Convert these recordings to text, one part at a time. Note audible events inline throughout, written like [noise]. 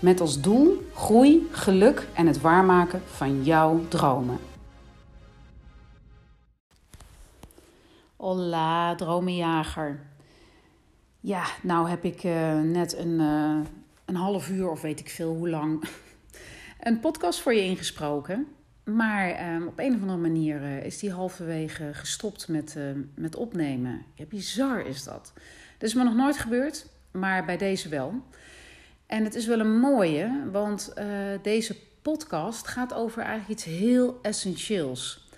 Met als doel groei, geluk en het waarmaken van jouw dromen. Hola, dromenjager. Ja, nou heb ik uh, net een, uh, een half uur of weet ik veel hoe lang [laughs] een podcast voor je ingesproken. Maar um, op een of andere manier uh, is die halverwege gestopt met, met opnemen. Ja, bizar is dat. Dat is me nog nooit gebeurd, maar bij deze wel. En het is wel een mooie, want uh, deze podcast gaat over eigenlijk iets heel essentieels.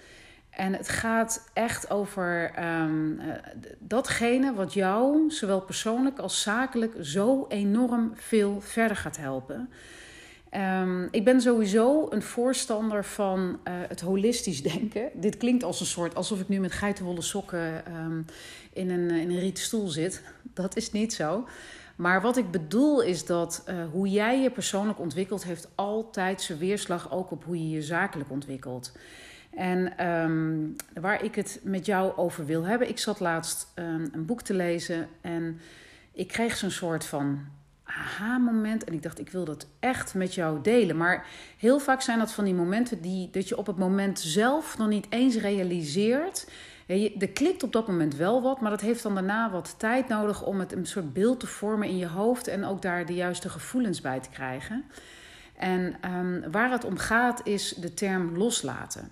En het gaat echt over um, uh, datgene wat jou, zowel persoonlijk als zakelijk, zo enorm veel verder gaat helpen. Um, ik ben sowieso een voorstander van uh, het holistisch [laughs] denken. Dit klinkt als een soort alsof ik nu met geitenwolle sokken um, in, een, in een rieten stoel zit. Dat is niet zo. Maar wat ik bedoel is dat uh, hoe jij je persoonlijk ontwikkelt, heeft altijd zijn weerslag ook op hoe je je zakelijk ontwikkelt. En um, waar ik het met jou over wil hebben, ik zat laatst um, een boek te lezen en ik kreeg zo'n soort van aha-moment. En ik dacht, ik wil dat echt met jou delen. Maar heel vaak zijn dat van die momenten die, dat je op het moment zelf nog niet eens realiseert er klikt op dat moment wel wat, maar dat heeft dan daarna wat tijd nodig om het een soort beeld te vormen in je hoofd en ook daar de juiste gevoelens bij te krijgen. En um, waar het om gaat is de term loslaten.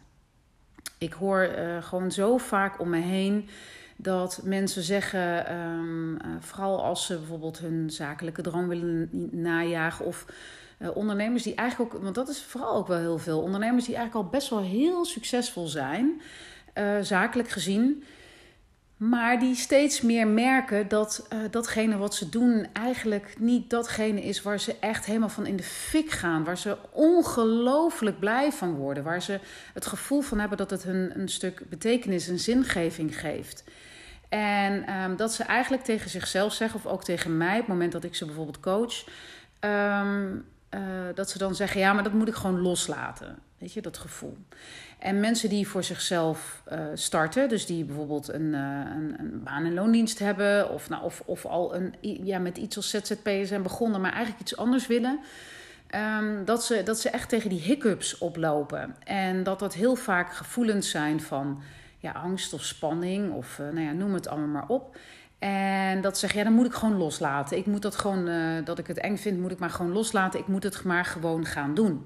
Ik hoor uh, gewoon zo vaak om me heen dat mensen zeggen, um, uh, vooral als ze bijvoorbeeld hun zakelijke droom willen najagen of uh, ondernemers die eigenlijk ook, want dat is vooral ook wel heel veel, ondernemers die eigenlijk al best wel heel succesvol zijn uh, zakelijk gezien. Maar die steeds meer merken dat uh, datgene wat ze doen eigenlijk niet datgene is waar ze echt helemaal van in de fik gaan. Waar ze ongelooflijk blij van worden. Waar ze het gevoel van hebben dat het hun een stuk betekenis en zingeving geeft. En um, dat ze eigenlijk tegen zichzelf zeggen, of ook tegen mij, op het moment dat ik ze bijvoorbeeld coach. Um, uh, dat ze dan zeggen: ja, maar dat moet ik gewoon loslaten. Weet je, dat gevoel. En mensen die voor zichzelf uh, starten, dus die bijvoorbeeld een, uh, een, een, baan- en loondienst hebben, of, nou, of, of al een, ja, met iets als ZZP zijn begonnen, maar eigenlijk iets anders willen. Um, dat, ze, dat ze echt tegen die hiccups oplopen. En dat dat heel vaak gevoelens zijn van ja, angst of spanning, of nou ja, noem het allemaal maar op. En dat zeg ja, dan moet ik gewoon loslaten. Ik moet dat gewoon, dat ik het eng vind, moet ik maar gewoon loslaten. Ik moet het maar gewoon gaan doen.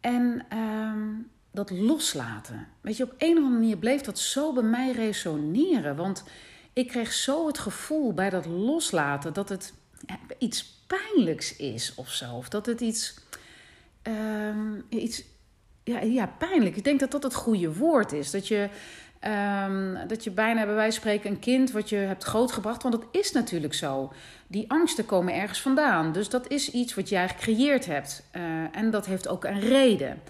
En um, dat loslaten. Weet je, op een of andere manier bleef dat zo bij mij resoneren. Want ik kreeg zo het gevoel bij dat loslaten dat het iets pijnlijks is of zo. Of dat het iets. Um, iets ja, ja, pijnlijk. Ik denk dat dat het goede woord is. Dat je, um, dat je bijna bij wijze van spreken een kind wat je hebt grootgebracht. Want dat is natuurlijk zo. Die angsten komen ergens vandaan. Dus dat is iets wat jij gecreëerd hebt. Uh, en dat heeft ook een reden.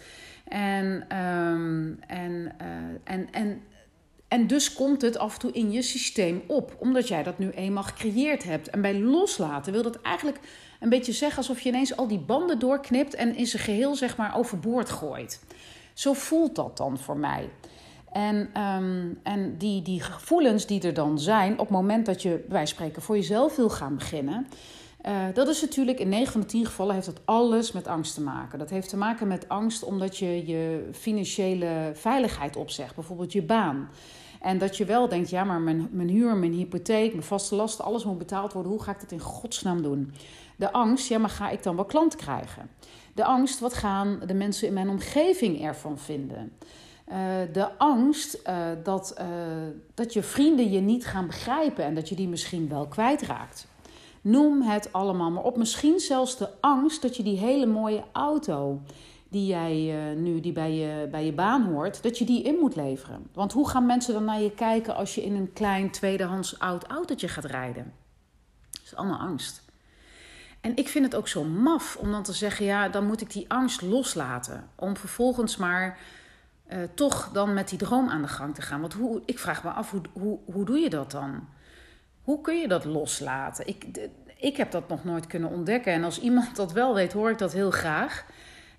En, um, en, uh, en, en, en dus komt het af en toe in je systeem op, omdat jij dat nu eenmaal gecreëerd hebt. En bij loslaten wil dat eigenlijk een beetje zeggen alsof je ineens al die banden doorknipt en in zijn geheel zeg maar overboord gooit. Zo voelt dat dan voor mij. En, um, en die, die gevoelens die er dan zijn op het moment dat je, wij spreken, voor jezelf wil gaan beginnen. Uh, dat is natuurlijk in 9 van de 10 gevallen heeft dat alles met angst te maken. Dat heeft te maken met angst omdat je je financiële veiligheid opzegt, bijvoorbeeld je baan. En dat je wel denkt, ja, maar mijn, mijn huur, mijn hypotheek, mijn vaste lasten, alles moet betaald worden. Hoe ga ik dat in godsnaam doen? De angst, ja, maar ga ik dan wel klant krijgen? De angst, wat gaan de mensen in mijn omgeving ervan vinden? Uh, de angst uh, dat, uh, dat je vrienden je niet gaan begrijpen en dat je die misschien wel kwijtraakt. Noem het allemaal maar op. Misschien zelfs de angst dat je die hele mooie auto die jij nu die bij je, bij je baan hoort, dat je die in moet leveren. Want hoe gaan mensen dan naar je kijken als je in een klein tweedehands oud autootje gaat rijden? Dat is allemaal angst. En ik vind het ook zo maf om dan te zeggen: ja, dan moet ik die angst loslaten. Om vervolgens maar uh, toch dan met die droom aan de gang te gaan. Want hoe, ik vraag me af, hoe, hoe, hoe doe je dat dan? Hoe kun je dat loslaten? Ik, ik heb dat nog nooit kunnen ontdekken. En als iemand dat wel weet, hoor ik dat heel graag.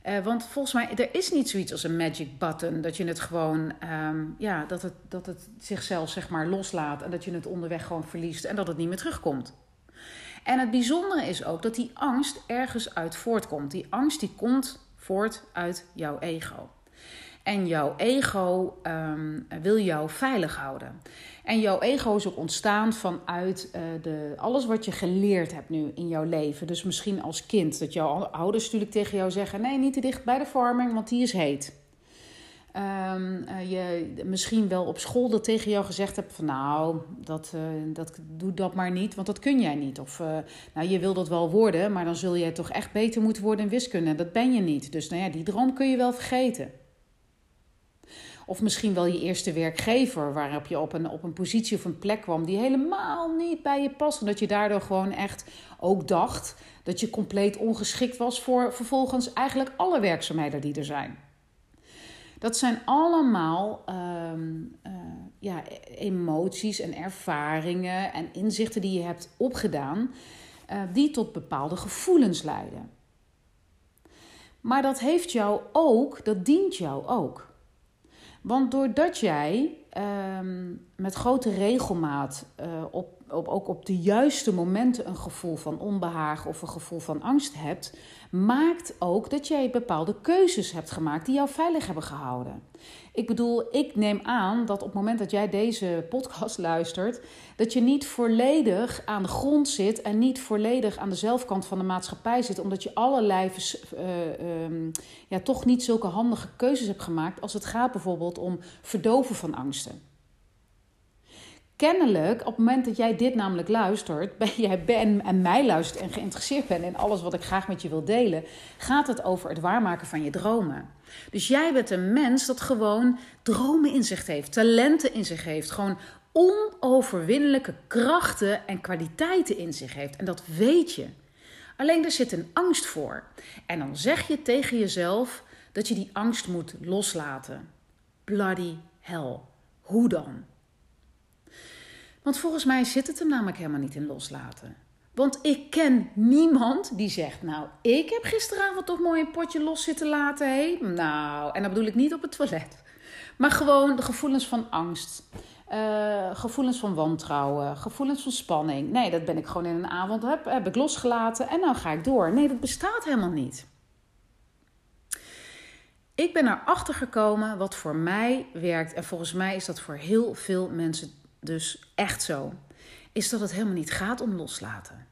Uh, want volgens mij, er is niet zoiets als een magic button. Dat je het gewoon, um, ja, dat het, dat het zichzelf zeg maar loslaat. En dat je het onderweg gewoon verliest en dat het niet meer terugkomt. En het bijzondere is ook dat die angst ergens uit voortkomt. Die angst die komt voort uit jouw ego. En jouw ego um, wil jou veilig houden. En jouw ego is ook ontstaan vanuit uh, de, alles wat je geleerd hebt nu in jouw leven. Dus misschien als kind, dat jouw ouders natuurlijk tegen jou zeggen: nee, niet te dicht bij de vorming, want die is heet. Um, uh, je misschien wel op school dat tegen jou gezegd hebt van nou, dat, uh, dat, doe dat maar niet, want dat kun jij niet. Of nou, je wil dat wel worden, maar dan zul je toch echt beter moeten worden in wiskunde. Dat ben je niet. Dus nou ja, die droom kun je wel vergeten. Of misschien wel je eerste werkgever, waarop je op een, op een positie of een plek kwam die helemaal niet bij je past. En dat je daardoor gewoon echt ook dacht dat je compleet ongeschikt was voor vervolgens eigenlijk alle werkzaamheden die er zijn. Dat zijn allemaal um, uh, ja, emoties en ervaringen en inzichten die je hebt opgedaan, uh, die tot bepaalde gevoelens leiden. Maar dat heeft jou ook, dat dient jou ook. Want doordat jij um, met grote regelmaat op, op, ook op de juiste momenten een gevoel van onbehagen of een gevoel van angst hebt, maakt ook dat jij bepaalde keuzes hebt gemaakt die jou veilig hebben gehouden. Ik bedoel, ik neem aan dat op het moment dat jij deze podcast [laughs] luistert, dat je niet volledig aan de grond zit en niet volledig aan de zelfkant van de maatschappij zit, omdat je allerlei uh, um, ja, toch niet zulke handige keuzes hebt gemaakt als het gaat bijvoorbeeld om verdoven van angsten kennelijk, op het moment dat jij dit namelijk luistert, [laughs] ben jij ben en mij luistert en geïnteresseerd bent in alles wat ik graag met je wil delen, gaat het over het waarmaken van je dromen. Dus jij bent een mens dat gewoon dromen in zich heeft, talenten in zich heeft, gewoon onoverwinnelijke krachten en kwaliteiten in zich heeft. En dat weet je. Alleen er zit een angst voor. En dan zeg je tegen jezelf dat je die angst moet loslaten. Bloody hell. Hoe dan? Want volgens mij zit het hem namelijk helemaal niet in loslaten. Want ik ken niemand die zegt: Nou, ik heb gisteravond toch mooi een potje los zitten laten. Hé? Nou, en dat bedoel ik niet op het toilet. Maar gewoon de gevoelens van angst. Uh, gevoelens van wantrouwen, gevoelens van spanning. Nee, dat ben ik gewoon in een avond, heb, heb ik losgelaten en nou ga ik door. Nee, dat bestaat helemaal niet. Ik ben erachter gekomen wat voor mij werkt. En volgens mij is dat voor heel veel mensen dus echt zo, is dat het helemaal niet gaat om loslaten.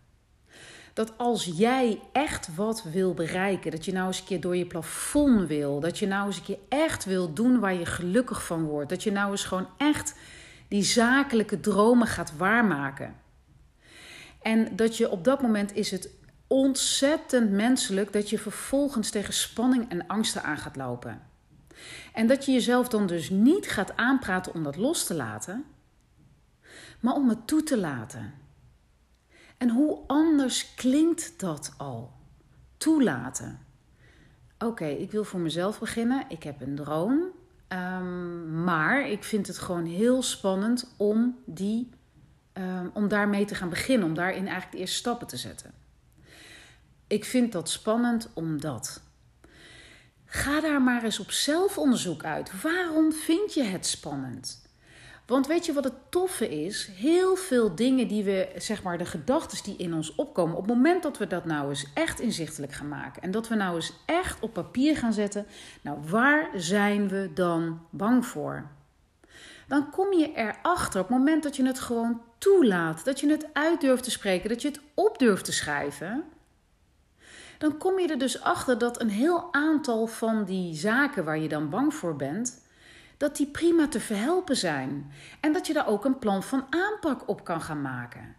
Dat als jij echt wat wil bereiken, dat je nou eens een keer door je plafond wil, dat je nou eens een keer echt wil doen waar je gelukkig van wordt, dat je nou eens gewoon echt die zakelijke dromen gaat waarmaken. En dat je op dat moment is het ontzettend menselijk dat je vervolgens tegen spanning en angsten aan gaat lopen. En dat je jezelf dan dus niet gaat aanpraten om dat los te laten, maar om het toe te laten. En hoe anders klinkt dat al? Toelaten. Oké, ik wil voor mezelf beginnen. Ik heb een droom. Um, maar ik vind het gewoon heel spannend om, die, um, om daarmee te gaan beginnen. Om daarin eigenlijk de eerste stappen te zetten. Ik vind dat spannend omdat. Ga daar maar eens op zelfonderzoek uit. Waarom vind je het spannend? Want weet je wat het toffe is? Heel veel dingen die we, zeg maar, de gedachten die in ons opkomen, op het moment dat we dat nou eens echt inzichtelijk gaan maken en dat we nou eens echt op papier gaan zetten, nou waar zijn we dan bang voor? Dan kom je erachter op het moment dat je het gewoon toelaat, dat je het uit durft te spreken, dat je het op durft te schrijven. Dan kom je er dus achter dat een heel aantal van die zaken waar je dan bang voor bent, dat die prima te verhelpen zijn en dat je daar ook een plan van aanpak op kan gaan maken.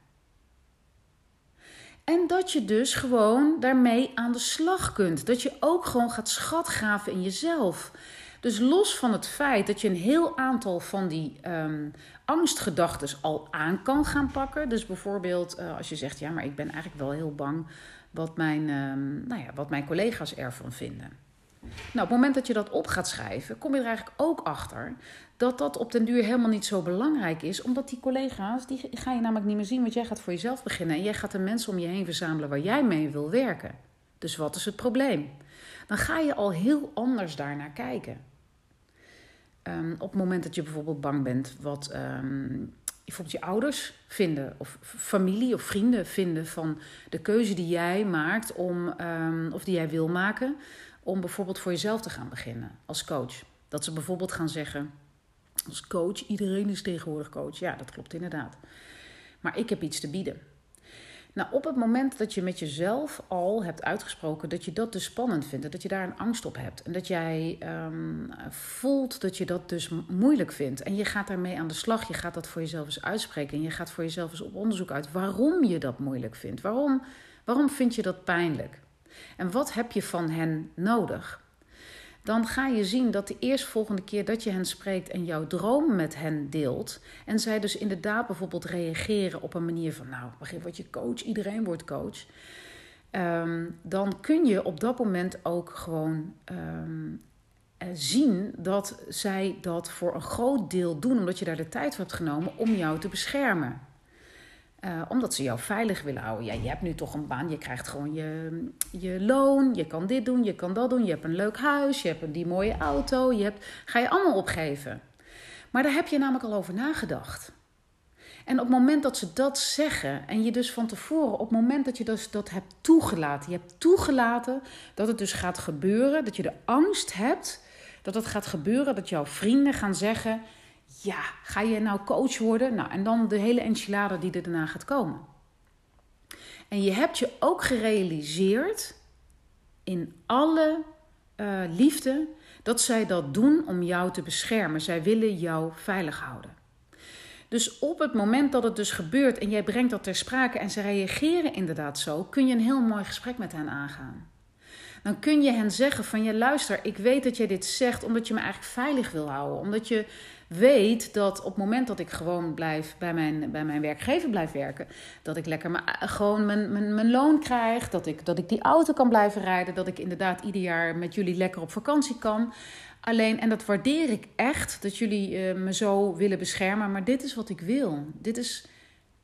En dat je dus gewoon daarmee aan de slag kunt. Dat je ook gewoon gaat schatgraven in jezelf. Dus los van het feit dat je een heel aantal van die um, angstgedachten al aan kan gaan pakken. Dus bijvoorbeeld uh, als je zegt, ja, maar ik ben eigenlijk wel heel bang wat mijn, ehm, nou ja, wat mijn collega's ervan vinden. Nou, op het moment dat je dat op gaat schrijven, kom je er eigenlijk ook achter dat dat op den duur helemaal niet zo belangrijk is. Omdat die collega's, die ga je namelijk niet meer zien, want jij gaat voor jezelf beginnen. En jij gaat de mensen om je heen verzamelen waar jij mee wil werken. Dus wat is het probleem? Dan ga je al heel anders daarnaar kijken. Um, op het moment dat je bijvoorbeeld bang bent wat um, bijvoorbeeld je ouders vinden, of familie of vrienden vinden van de keuze die jij maakt om, um, of die jij wil maken, om bijvoorbeeld voor jezelf te gaan beginnen als coach. Dat ze bijvoorbeeld gaan zeggen, als coach, iedereen is tegenwoordig coach. Ja, dat klopt inderdaad. Maar ik heb iets te bieden. Nou, op het moment dat je met jezelf al hebt uitgesproken dat je dat dus spannend vindt, dat je daar een angst op hebt en dat jij um, voelt dat je dat dus moeilijk vindt en je gaat daarmee aan de slag, je gaat dat voor jezelf eens uitspreken en je gaat voor jezelf eens op onderzoek uit waarom je dat moeilijk vindt. Waarom, waarom vind je dat pijnlijk? En wat heb je van hen nodig? dan ga je zien dat de eerstvolgende keer dat je hen spreekt en jouw droom met hen deelt, en zij dus inderdaad bijvoorbeeld reageren op een manier van, nou, begin word je coach, iedereen wordt coach, um, dan kun je op dat moment ook gewoon um, zien dat zij dat voor een groot deel doen, omdat je daar de tijd voor hebt genomen om jou te beschermen. Uh, omdat ze jou veilig willen houden. Ja, je hebt nu toch een baan, je krijgt gewoon je, je loon, je kan dit doen, je kan dat doen, je hebt een leuk huis, je hebt een, die mooie auto, je hebt, ga je allemaal opgeven. Maar daar heb je namelijk al over nagedacht. En op het moment dat ze dat zeggen, en je dus van tevoren, op het moment dat je dus dat hebt toegelaten, je hebt toegelaten dat het dus gaat gebeuren, dat je de angst hebt dat het gaat gebeuren, dat jouw vrienden gaan zeggen: ja, ga je nou coach worden? Nou, en dan de hele enchilada die er daarna gaat komen. En je hebt je ook gerealiseerd in alle uh, liefde dat zij dat doen om jou te beschermen. Zij willen jou veilig houden. Dus op het moment dat het dus gebeurt en jij brengt dat ter sprake en ze reageren inderdaad zo, kun je een heel mooi gesprek met hen aangaan. Dan kun je hen zeggen van ja luister, ik weet dat jij dit zegt omdat je me eigenlijk veilig wil houden. Omdat je weet dat op het moment dat ik gewoon blijf bij mijn, bij mijn werkgever blijf werken, dat ik lekker maar, gewoon mijn, mijn, mijn loon krijg, dat ik, dat ik die auto kan blijven rijden, dat ik inderdaad ieder jaar met jullie lekker op vakantie kan. Alleen, en dat waardeer ik echt, dat jullie uh, me zo willen beschermen, maar dit is wat ik wil. Dit is,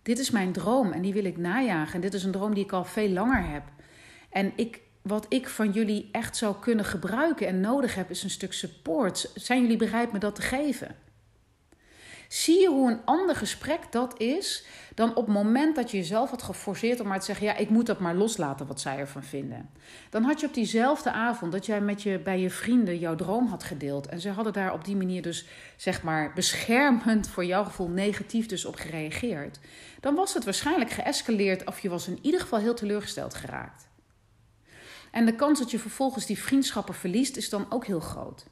dit is mijn droom en die wil ik najagen. En dit is een droom die ik al veel langer heb. En ik, wat ik van jullie echt zou kunnen gebruiken en nodig heb, is een stuk support. Zijn jullie bereid me dat te geven? Zie je hoe een ander gesprek dat is dan op het moment dat je jezelf had geforceerd om maar te zeggen: Ja, ik moet dat maar loslaten wat zij ervan vinden. Dan had je op diezelfde avond dat jij met je, bij je vrienden jouw droom had gedeeld. En ze hadden daar op die manier dus, zeg maar, beschermend voor jouw gevoel negatief dus op gereageerd. Dan was het waarschijnlijk geëscaleerd of je was in ieder geval heel teleurgesteld geraakt. En de kans dat je vervolgens die vriendschappen verliest is dan ook heel groot.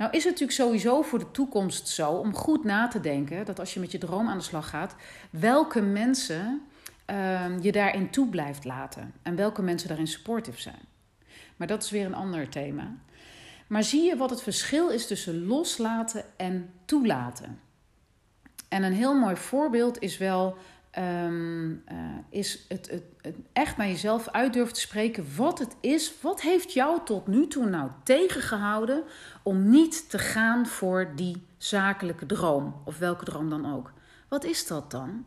Nou is het natuurlijk sowieso voor de toekomst zo om goed na te denken dat als je met je droom aan de slag gaat, welke mensen uh, je daarin toe blijft laten en welke mensen daarin supportive zijn. Maar dat is weer een ander thema. Maar zie je wat het verschil is tussen loslaten en toelaten? En een heel mooi voorbeeld is wel um, uh, is het, het, het, echt naar jezelf uit durven te spreken wat het is. Wat heeft jou tot nu toe nou tegengehouden om niet te gaan voor die zakelijke droom, of welke droom dan ook? Wat is dat dan?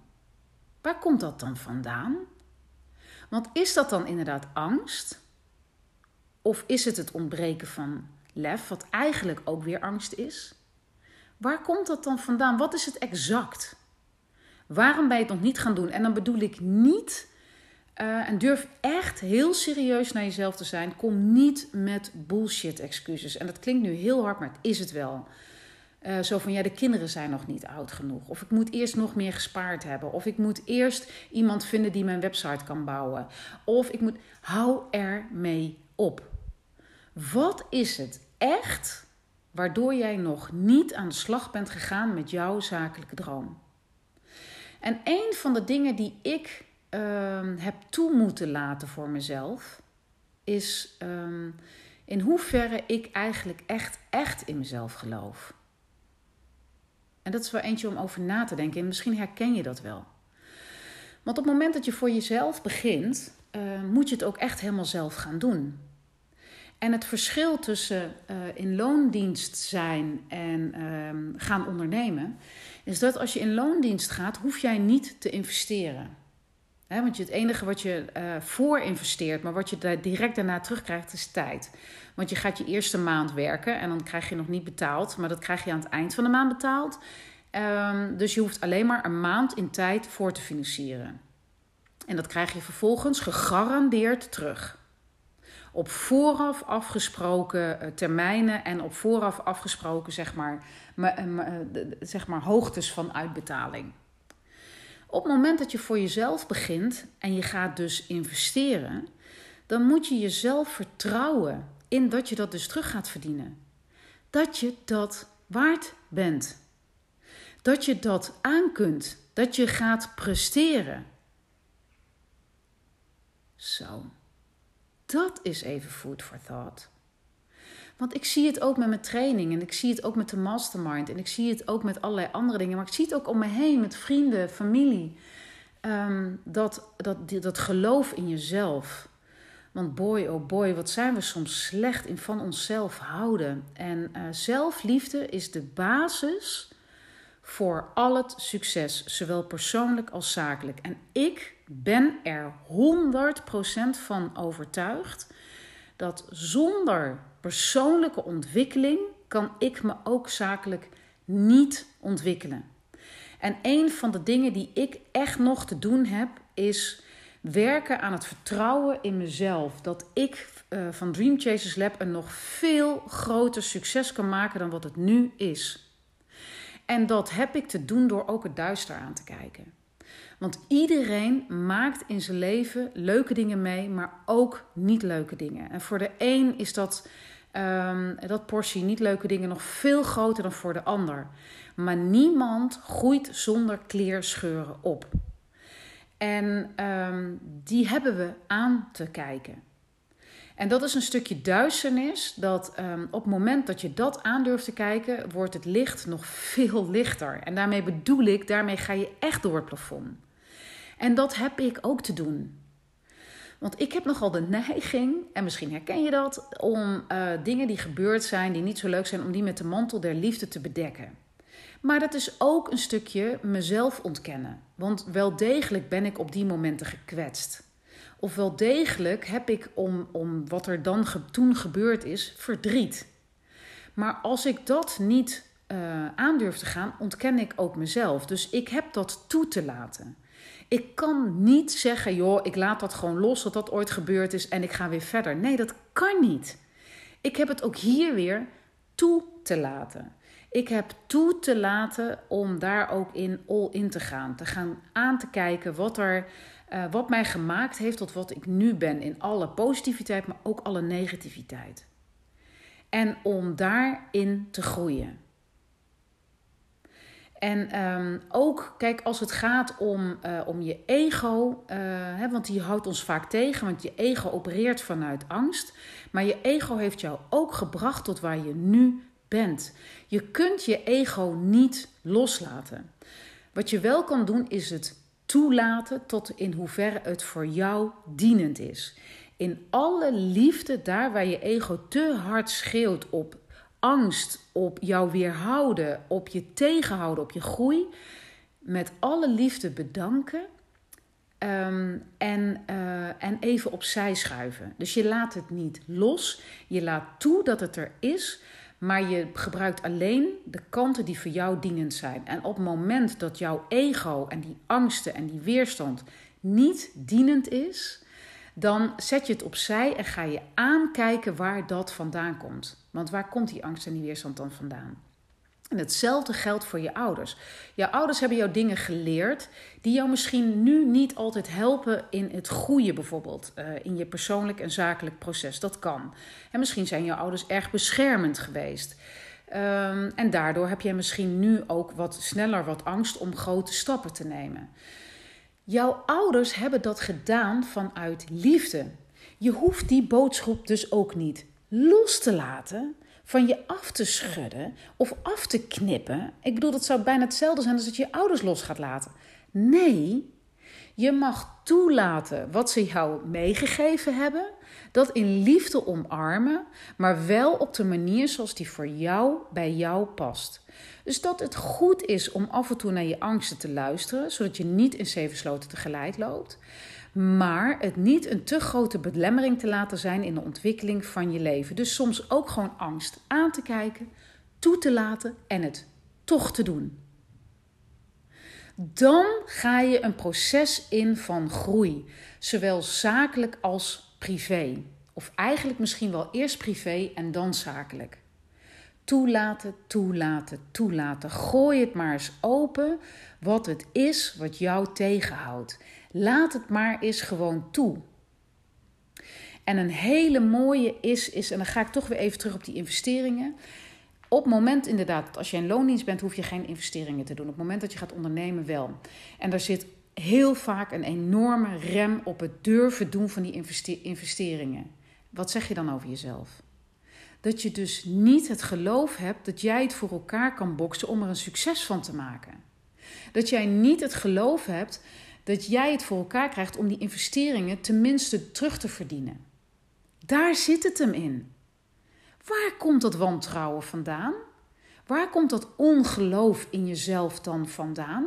Waar komt dat dan vandaan? Want is dat dan inderdaad angst? Of is het het ontbreken van lef, wat eigenlijk ook weer angst is? Waar komt dat dan vandaan? Wat is het exact? Waarom ben je het nog niet gaan doen? En dan bedoel ik niet, uh, en durf echt heel serieus naar jezelf te zijn. Kom niet met bullshit excuses. En dat klinkt nu heel hard, maar het is het wel. Uh, zo van ja, de kinderen zijn nog niet oud genoeg. Of ik moet eerst nog meer gespaard hebben. Of ik moet eerst iemand vinden die mijn website kan bouwen. Of ik moet. Hou er mee op. Wat is het echt waardoor jij nog niet aan de slag bent gegaan met jouw zakelijke droom? En een van de dingen die ik um, heb toe moeten laten voor mezelf, is um, in hoeverre ik eigenlijk echt, echt in mezelf geloof. En dat is wel eentje om over na te denken. En misschien herken je dat wel. Want op het moment dat je voor jezelf begint, moet je het ook echt helemaal zelf gaan doen. En het verschil tussen uh, in loondienst zijn en uh, gaan ondernemen, is dat als je in loondienst gaat, hoef jij niet te investeren. He, want het enige wat je uh, voor investeert, maar wat je daar direct daarna terugkrijgt, is tijd. Want je gaat je eerste maand werken en dan krijg je nog niet betaald, maar dat krijg je aan het eind van de maand betaald. Um, dus je hoeft alleen maar een maand in tijd voor te financieren. En dat krijg je vervolgens gegarandeerd terug op vooraf afgesproken eh, termijnen en op vooraf afgesproken zeg maar, eh, zeg maar hoogtes van uitbetaling. Op het moment dat je voor jezelf begint en je gaat dus investeren, dan moet je jezelf vertrouwen in dat je dat dus terug gaat verdienen. Dat je dat waard bent. Dat je dat aan kunt. Dat je gaat presteren. Zo. Dat is even food for thought. Want ik zie het ook met mijn training en ik zie het ook met de mastermind en ik zie het ook met allerlei andere dingen. Maar ik zie het ook om me heen met vrienden, familie. Um, dat, dat, dat geloof in jezelf. Want boy, oh boy, wat zijn we soms slecht in van onszelf houden. En uh, zelfliefde is de basis voor al het succes, zowel persoonlijk als zakelijk. En ik ben er 100% van overtuigd dat zonder persoonlijke ontwikkeling kan ik me ook zakelijk niet ontwikkelen. En een van de dingen die ik echt nog te doen heb, is werken aan het vertrouwen in mezelf. Dat ik uh, van Dream Chasers Lab een nog veel groter succes kan maken dan wat het nu is. En dat heb ik te doen door ook het duister aan te kijken. Want iedereen maakt in zijn leven leuke dingen mee, maar ook niet leuke dingen. En voor de een is dat, um, dat portie niet leuke dingen nog veel groter dan voor de ander. Maar niemand groeit zonder kleerscheuren op. En um, die hebben we aan te kijken. En dat is een stukje duisternis, dat um, op het moment dat je dat aandurft te kijken, wordt het licht nog [laughs] veel lichter. En daarmee bedoel ik, daarmee ga je echt door het plafond. En dat heb ik ook te doen. Want ik heb nogal de neiging, en misschien herken je dat, om uh, dingen die gebeurd zijn, die niet zo leuk zijn, om die met de mantel der liefde te bedekken. Maar dat is ook een stukje mezelf ontkennen. Want wel degelijk ben ik op die momenten gekwetst. Of wel degelijk heb ik om, om wat er dan toen gebeurd is, verdriet. Maar als ik dat niet uh, aandurf te gaan, ontken ik ook mezelf. Dus ik heb dat toe te laten. Ik kan niet zeggen, joh, ik laat dat gewoon los dat dat ooit gebeurd is en ik ga weer verder. Nee, dat kan niet. Ik heb het ook hier weer toe te laten. Ik heb toe te laten om daar ook in all in te gaan. Te gaan aan te kijken wat, er, uh, wat mij gemaakt heeft tot wat ik nu ben. In alle positiviteit, maar ook alle negativiteit. En om daarin te groeien. En um, ook, kijk, als het gaat om, uh, om je ego, uh, hè, want die houdt ons vaak tegen, want je ego opereert vanuit angst. Maar je ego heeft jou ook gebracht tot waar je nu bent. Je kunt je ego niet loslaten. Wat je wel kan doen, is het toelaten tot in hoeverre het voor jou dienend is. In alle liefde, daar waar je ego te hard schreeuwt op angst, op jou weerhouden, op je tegenhouden, op je groei, met alle liefde bedanken um, en, uh, en even opzij schuiven. Dus je laat het niet los, je laat toe dat het er is, maar je gebruikt alleen de kanten die voor jou dienend zijn. En op het moment dat jouw ego en die angsten en die weerstand niet dienend is, dan zet je het opzij en ga je aankijken waar dat vandaan komt. Want waar komt die angst en die weerstand dan vandaan? En hetzelfde geldt voor je ouders. Jouw ouders hebben jou dingen geleerd die jou misschien nu niet altijd helpen in het groeien, bijvoorbeeld uh, in je persoonlijk en zakelijk proces. Dat kan. En misschien zijn jouw ouders erg beschermend geweest. Um, en daardoor heb jij misschien nu ook wat sneller wat angst om grote stappen te nemen. Jouw ouders hebben dat gedaan vanuit liefde. Je hoeft die boodschap dus ook niet los te laten, van je af te schudden of af te knippen. Ik bedoel, dat zou bijna hetzelfde zijn als dat je ouders los gaat laten. Nee, Je mag toelaten wat ze jou meegegeven hebben, dat in liefde omarmen, maar wel op de manier zoals die voor jou bij jou past. Dus dat het goed is om af en toe naar je angsten te luisteren, zodat je niet in zeven sloten tegelijk loopt. Maar het niet een te grote belemmering te laten zijn in de ontwikkeling van je leven. Dus soms ook gewoon angst aan te kijken, toe te laten en het toch te doen. Dan ga je een proces in van groei, zowel zakelijk als privé. Of eigenlijk misschien wel eerst privé en dan zakelijk. Toelaten, toelaten, toelaten. Gooi het maar eens open wat het is wat jou tegenhoudt. Laat het maar eens gewoon toe. En een hele mooie is, is, en dan ga ik toch weer even terug op die investeringen. Op het moment inderdaad, als je in loondienst bent, hoef je geen investeringen te doen. Op het moment dat je gaat ondernemen, wel. En daar zit heel vaak een enorme rem op het durven doen van die investeringen. Wat zeg je dan over jezelf? Dat je dus niet het geloof hebt dat jij het voor elkaar kan boksen om er een succes van te maken. Dat jij niet het geloof hebt dat jij het voor elkaar krijgt om die investeringen tenminste terug te verdienen. Daar zit het hem in. Waar komt dat wantrouwen vandaan? Waar komt dat ongeloof in jezelf dan vandaan?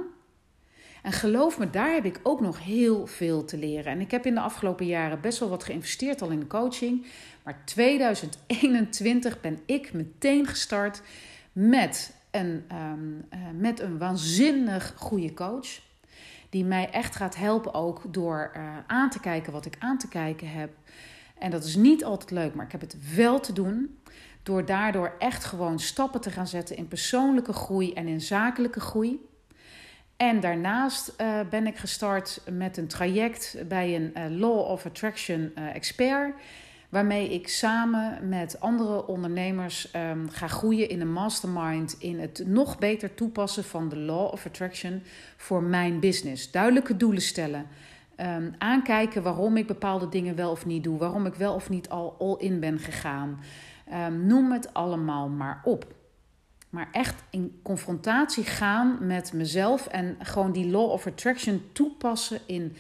En geloof me, daar heb ik ook nog heel veel te leren. En ik heb in de afgelopen jaren best wel wat geïnvesteerd al in coaching. Maar 2021 ben ik meteen gestart met een, um, uh, met een waanzinnig goede coach. Die mij echt gaat helpen ook door uh, aan te kijken wat ik aan te kijken heb. En dat is niet altijd leuk, maar ik heb het wel te doen. Door daardoor echt gewoon stappen te gaan zetten in persoonlijke groei en in zakelijke groei. En daarnaast uh, ben ik gestart met een traject bij een uh, Law of Attraction expert. Waarmee ik samen met andere ondernemers um, ga groeien in een mastermind. In het nog beter toepassen van de Law of Attraction voor mijn business. Duidelijke doelen stellen. Um, aankijken waarom ik bepaalde dingen wel of niet doe. Waarom ik wel of niet al all in ben gegaan. Um, noem het allemaal maar op. Maar echt in confrontatie gaan met mezelf en gewoon die law of attraction toepassen in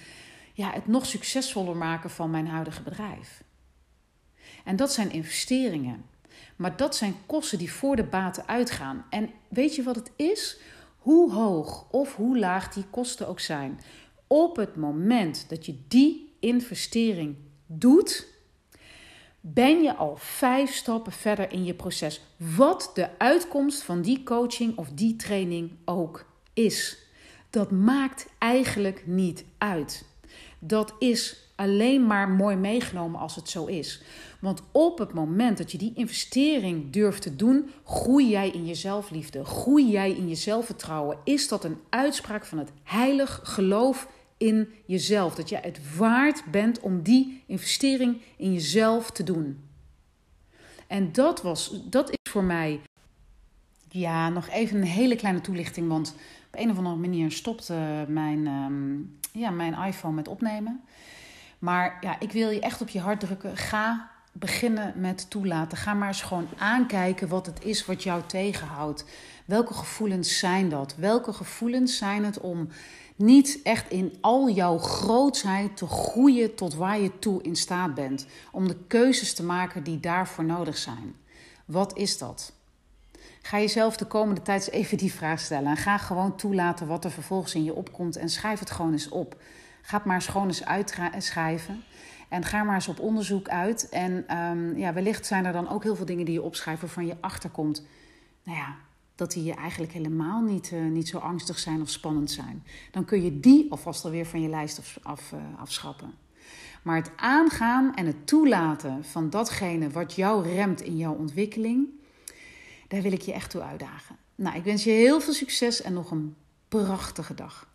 ja, het nog succesvoller maken van mijn huidige bedrijf. En dat zijn investeringen. Maar dat zijn kosten die voor de baten uitgaan. En weet je wat het is? Hoe hoog of hoe laag die kosten ook zijn. Op het moment dat je die investering doet, ben je al vijf stappen verder in je proces. Wat de uitkomst van die coaching of die training ook is. Dat maakt eigenlijk niet uit. Dat is alleen maar mooi meegenomen als het zo is. Want op het moment dat je die investering durft te doen, groei jij in je zelfliefde, groei jij in je zelfvertrouwen. Is dat een uitspraak van het heilig geloof in jezelf. Dat jij het waard bent om die investering in jezelf te doen. En dat, was, dat is voor mij. Ja, nog even een hele kleine toelichting. Want op een of andere manier stopte mijn, um, ja, mijn iPhone met opnemen. Maar ja, ik wil je echt op je hart drukken. Ga beginnen met toelaten. Ga maar eens gewoon aankijken wat het is wat jou tegenhoudt. Welke gevoelens zijn dat? Welke gevoelens zijn het om niet echt in al jouw grootsheid te groeien tot waar je toe in staat bent. Om de keuzes te maken die daarvoor nodig zijn. Wat is dat? Ga jezelf de komende tijd eens even die vraag stellen. En ga gewoon toelaten wat er vervolgens in je opkomt. En schrijf het gewoon eens op. Ga maar gewoon eens uitschrijven. En ga maar eens op onderzoek uit. En um, ja, wellicht zijn er dan ook heel veel dingen die je opschrijft waarvan je achterkomt. Nou ja, dat die je eigenlijk helemaal niet, uh, niet zo angstig zijn of spannend zijn. Dan kun je die alvast alweer van je lijst af, af, afschrappen. Maar het aangaan en het toelaten van datgene wat jou remt in jouw ontwikkeling, daar wil ik je echt toe uitdagen. Nou, ik wens je heel veel succes en nog een prachtige dag.